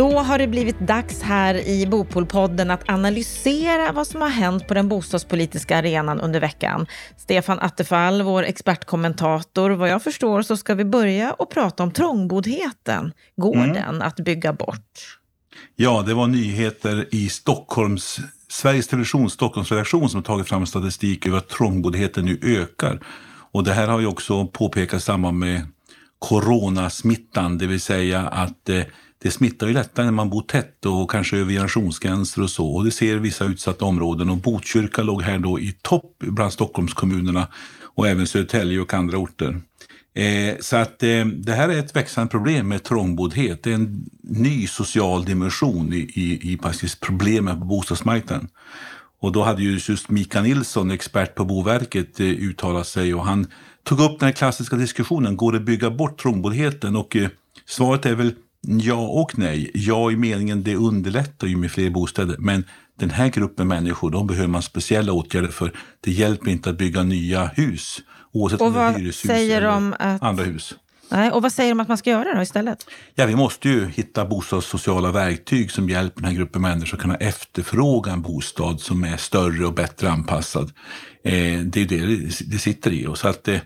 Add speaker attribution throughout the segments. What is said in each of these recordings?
Speaker 1: Då har det blivit dags här i Bopolpodden att analysera vad som har hänt på den bostadspolitiska arenan under veckan. Stefan Attefall, vår expertkommentator. Vad jag förstår så ska vi börja och prata om trångboddheten. Går mm. den att bygga bort?
Speaker 2: Ja, det var nyheter i Stockholms, Sveriges Televisions Stockholmsredaktion som tagit fram statistik över att trångboddheten nu ökar. Och det här har ju också påpekats i samband med coronasmittan, det vill säga att eh, det smittar ju lättare när man bor tätt och kanske över generationsgränser och så. Och det ser vissa utsatta områden och Botkyrka låg här då i topp bland Stockholmskommunerna och även Södertälje och andra orter. Eh, så att eh, det här är ett växande problem med trångboddhet. Det är en ny social dimension i, i, i faktiskt problemen på bostadsmarknaden. Och då hade ju just Mika Nilsson, expert på Boverket, eh, uttalat sig och han tog upp den här klassiska diskussionen, går det att bygga bort trångboddheten? Och eh, svaret är väl Ja och nej. Ja i meningen det underlättar ju med fler bostäder. Men den här gruppen människor, de behöver man speciella åtgärder för. Det hjälper inte att bygga nya hus. Oavsett om det är hyreshus eller att... andra hus.
Speaker 1: Nej, och vad säger de att man ska göra då istället?
Speaker 2: Ja, vi måste ju hitta bostadssociala verktyg som hjälper den här gruppen människor att kunna efterfråga en bostad som är större och bättre anpassad. Eh, det är det det sitter i. Och så att, eh,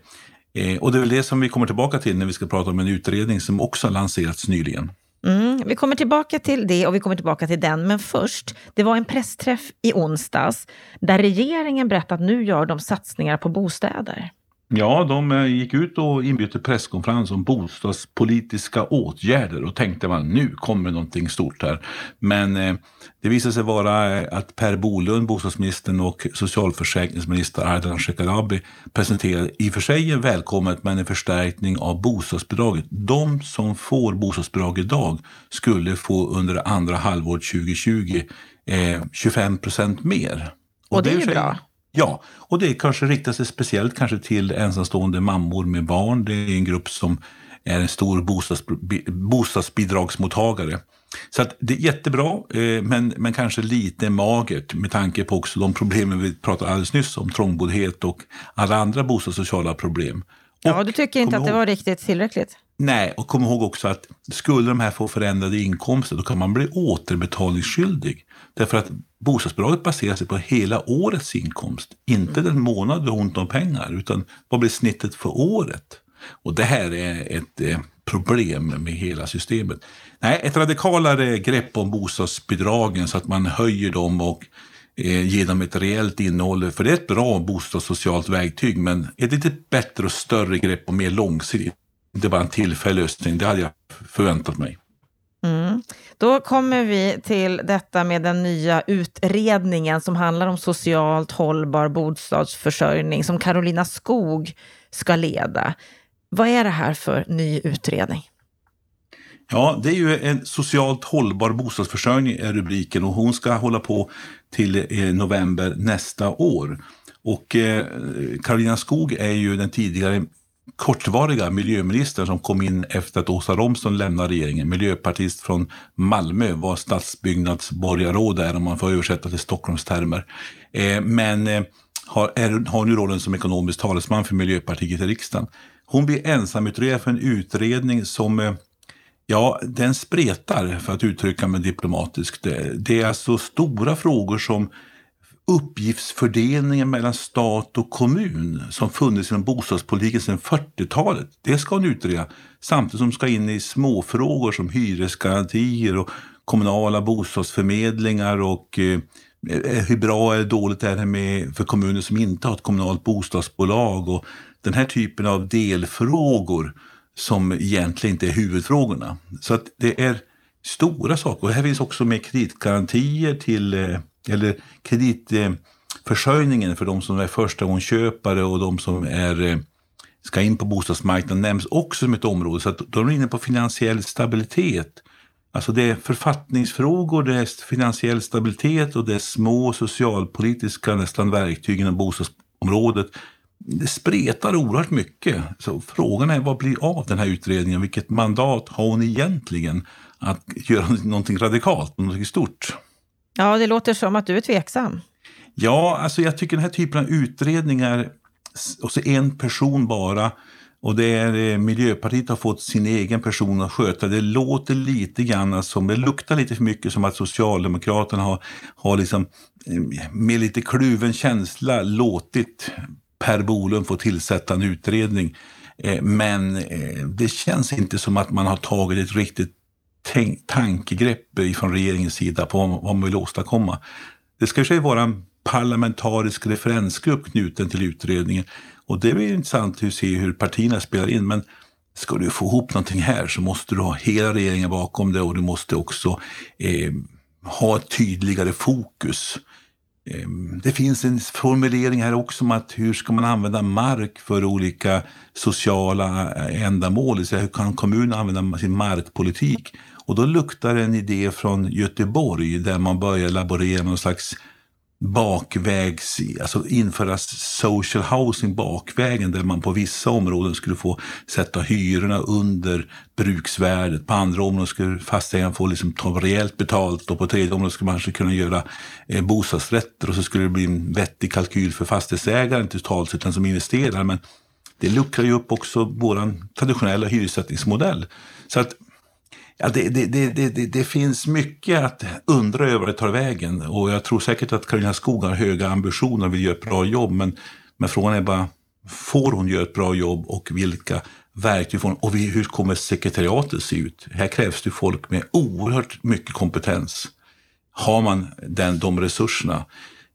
Speaker 2: Eh, och det är väl det som vi kommer tillbaka till när vi ska prata om en utredning som också lanserats nyligen.
Speaker 1: Mm, vi kommer tillbaka till det och vi kommer tillbaka till den. Men först, det var en pressträff i onsdags där regeringen berättade att nu gör de satsningar på bostäder.
Speaker 2: Ja, de eh, gick ut och inbjöd till presskonferens om bostadspolitiska åtgärder och tänkte man nu kommer någonting stort här. Men eh, det visade sig vara eh, att Per Bolund, bostadsministern och socialförsäkringsminister Ardalan Shekarabi presenterade i och för sig en välkommet men en förstärkning av bostadsbidraget. De som får bostadsbidrag idag skulle få under andra halvåret 2020 eh, 25 procent mer.
Speaker 1: Och, och det är ju bra.
Speaker 2: Ja, och det kanske riktar sig speciellt kanske till ensamstående mammor med barn. Det är en grupp som är en stor bostads, bostadsbidragsmottagare. Så att det är jättebra, eh, men, men kanske lite magert med tanke på också de problemen vi pratade alldeles nyss om, trångboddhet och alla andra bostadssociala problem.
Speaker 1: Ja, du tycker inte att det var riktigt tillräckligt?
Speaker 2: Nej, och kom ihåg också att skulle de här få förändrade inkomster, då kan man bli återbetalningsskyldig. Därför att bostadsbidraget baserar sig på hela årets inkomst, inte den månad du har ont om pengar, utan vad blir snittet för året? Och det här är ett eh, problem med hela systemet. Nej, ett radikalare grepp om bostadsbidragen så att man höjer dem och eh, ger dem ett reellt innehåll. För det är ett bra bostadssocialt verktyg, men ett lite bättre och större grepp och mer långsiktigt. Inte bara en tillfällig lösning, det hade jag förväntat mig.
Speaker 1: Mm. Då kommer vi till detta med den nya utredningen som handlar om socialt hållbar bostadsförsörjning som Carolina Skog ska leda. Vad är det här för ny utredning?
Speaker 2: Ja, det är ju en socialt hållbar bostadsförsörjning är rubriken och hon ska hålla på till eh, november nästa år. Och eh, Carolina Skog är ju den tidigare kortvariga miljöministern som kom in efter att Åsa Romson lämnade regeringen. Miljöpartist från Malmö var stadsbyggnadsborgarråd där om man får översätta till Stockholmstermer. Eh, men eh, har, är, har nu rollen som ekonomisk talesman för Miljöpartiet i riksdagen. Hon blir ensamutredare för en utredning som eh, Ja, den spretar för att uttrycka mig diplomatiskt. Det, det är alltså stora frågor som uppgiftsfördelningen mellan stat och kommun som funnits inom bostadspolitiken sedan 40-talet. Det ska hon utreda samtidigt som ska in i småfrågor som hyresgarantier och kommunala bostadsförmedlingar och eh, eh, hur bra eller dåligt är det med för kommuner som inte har ett kommunalt bostadsbolag och den här typen av delfrågor som egentligen inte är huvudfrågorna. Så att det är stora saker. Och här finns också med kreditgarantier till eh, eller kreditförsörjningen för de som är förstagångsköpare och de som är, eh, ska in på bostadsmarknaden nämns också som ett område. Så att de är inne på finansiell stabilitet. Alltså det är författningsfrågor, det är finansiell stabilitet och det är små socialpolitiska nästan verktyg inom bostadsområdet. Det spretar oerhört mycket. Så frågan är vad blir av den här utredningen? Vilket mandat har hon egentligen att göra någonting radikalt, någonting stort?
Speaker 1: Ja, det låter som att du är tveksam.
Speaker 2: Ja, alltså jag tycker den här typen av utredningar, och så en person bara, Och det är eh, Miljöpartiet har fått sin egen person att sköta. Det låter lite grann alltså, som, det luktar lite för mycket som att Socialdemokraterna har, har liksom eh, med lite kluven känsla låtit Per Bolund få tillsätta en utredning. Eh, men eh, det känns inte som att man har tagit ett riktigt tankegrepp från regeringens sida på vad man vill åstadkomma. Det ska ju vara en parlamentarisk referensgrupp knuten till utredningen och det blir intressant att se hur partierna spelar in. Men ska du få ihop någonting här så måste du ha hela regeringen bakom det och du måste också eh, ha ett tydligare fokus. Ehm, det finns en formulering här också om att hur ska man använda mark för olika sociala eh, ändamål? hur kan kommunen använda sin markpolitik? Och då luktar en idé från Göteborg där man börjar laborera med någon slags bakvägs, alltså införa social housing bakvägen där man på vissa områden skulle få sätta hyrorna under bruksvärdet. På andra områden skulle fastighetsägaren få liksom ta rejält betalt och på tredje området skulle man kanske kunna göra eh, bostadsrätter och så skulle det bli en vettig kalkyl för fastighetsägaren totalt sett, den som investerar. Men det luckrar ju upp också vår traditionella hyressättningsmodell. Så att Ja, det, det, det, det, finns mycket att undra över det tar vägen och jag tror säkert att Karolina Skog har höga ambitioner och vill göra ett bra jobb men, men frågan är bara, får hon göra ett bra jobb och vilka verktyg får hon och hur kommer sekretariatet se ut? Här krävs det folk med oerhört mycket kompetens. Har man den, de resurserna?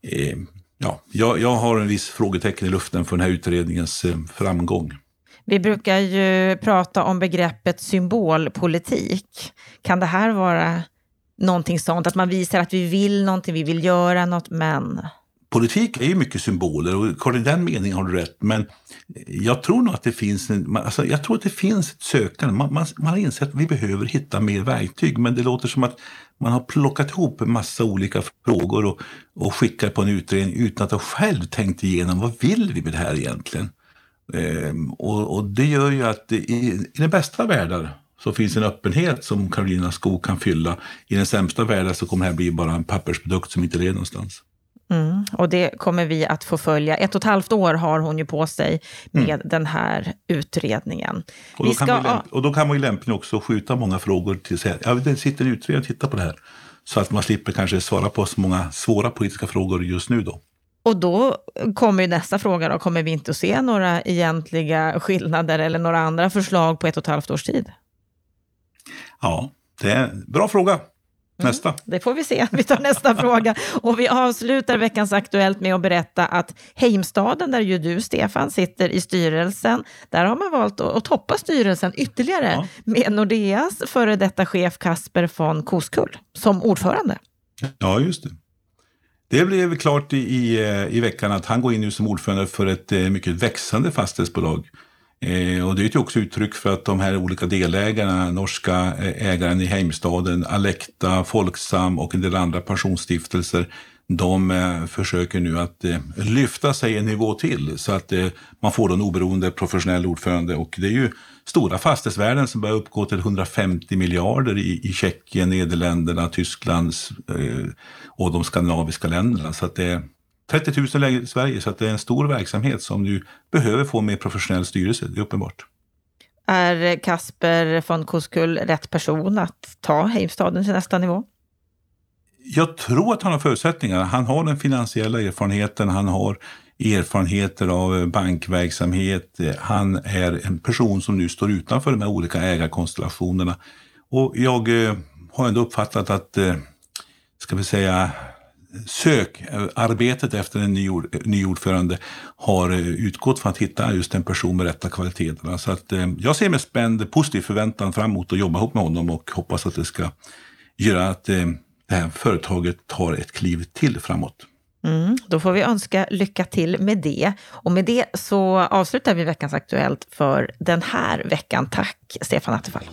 Speaker 2: Eh, ja, jag, jag har en viss frågetecken i luften för den här utredningens eh, framgång.
Speaker 1: Vi brukar ju prata om begreppet symbolpolitik. Kan det här vara någonting sånt, att man visar att vi vill någonting, vi vill göra något, men...
Speaker 2: Politik är ju mycket symboler och i den meningen har du rätt. Men jag tror nog att det finns, en, alltså jag tror att det finns ett sökande. Man, man, man har insett att vi behöver hitta mer verktyg men det låter som att man har plockat ihop en massa olika frågor och, och skickat på en utredning utan att ha själv tänkt igenom vad vill vi med det här egentligen. Ehm, och, och, det gör ju att i, i den bästa världar så finns en öppenhet som Karolina Skog kan fylla. I den sämsta världen så kommer det här bli bara en pappersprodukt som inte leder någonstans.
Speaker 1: Mm, och det kommer vi att få följa. Ett och ett halvt år har hon ju på sig med mm. den här utredningen.
Speaker 2: Och då, ska, kan man, och då kan man ju lämpligen också skjuta många frågor till sig. Ja, det sitter en utredare och tittar på det här. Så att man slipper kanske svara på så många svåra politiska frågor just nu då.
Speaker 1: Och då kommer nästa fråga, då, kommer vi inte att se några egentliga skillnader eller några andra förslag på ett och ett halvt års tid?
Speaker 2: Ja, det är en bra fråga. Mm, nästa. Mm,
Speaker 1: det får vi se. Vi tar nästa fråga. Och vi avslutar veckans Aktuellt med att berätta att Heimstaden, där ju du, Stefan, sitter i styrelsen, där har man valt att, att toppa styrelsen ytterligare ja. med Nordeas före detta chef Kasper von Koskull som ordförande.
Speaker 2: Ja, just det. Det blev klart i, i, eh, i veckan att han går in nu som ordförande för ett eh, mycket växande fastighetsbolag. Eh, och det är ju också uttryck för att de här olika delägarna, norska eh, ägaren i Heimstaden, Alekta, Folksam och en del andra pensionsstiftelser, de eh, försöker nu att eh, lyfta sig en nivå till så att eh, man får en oberoende professionell ordförande. Och det är ju stora fastighetsvärden som börjar uppgå till 150 miljarder i, i Tjeckien, Nederländerna, Tyskland och de skandinaviska länderna. Så att det är 30 000 lägenheter i Sverige, så att det är en stor verksamhet som nu behöver få mer professionell styrelse, det är uppenbart.
Speaker 1: Är Kasper von Koskull rätt person att ta Heimstaden till nästa nivå?
Speaker 2: Jag tror att han har förutsättningar. Han har den finansiella erfarenheten, han har erfarenheter av eh, bankverksamhet. Han är en person som nu står utanför de här olika ägarkonstellationerna. Och jag eh, har ändå uppfattat att, eh, ska vi säga, sökarbetet efter en ny, ny ordförande har utgått från att hitta just en person med rätta kvaliteterna. Så att, jag ser med spänd positiv förväntan fram emot att jobba ihop med honom och hoppas att det ska göra att det här företaget tar ett kliv till framåt.
Speaker 1: Mm, då får vi önska lycka till med det. Och med det så avslutar vi veckans Aktuellt för den här veckan. Tack Stefan Attefall.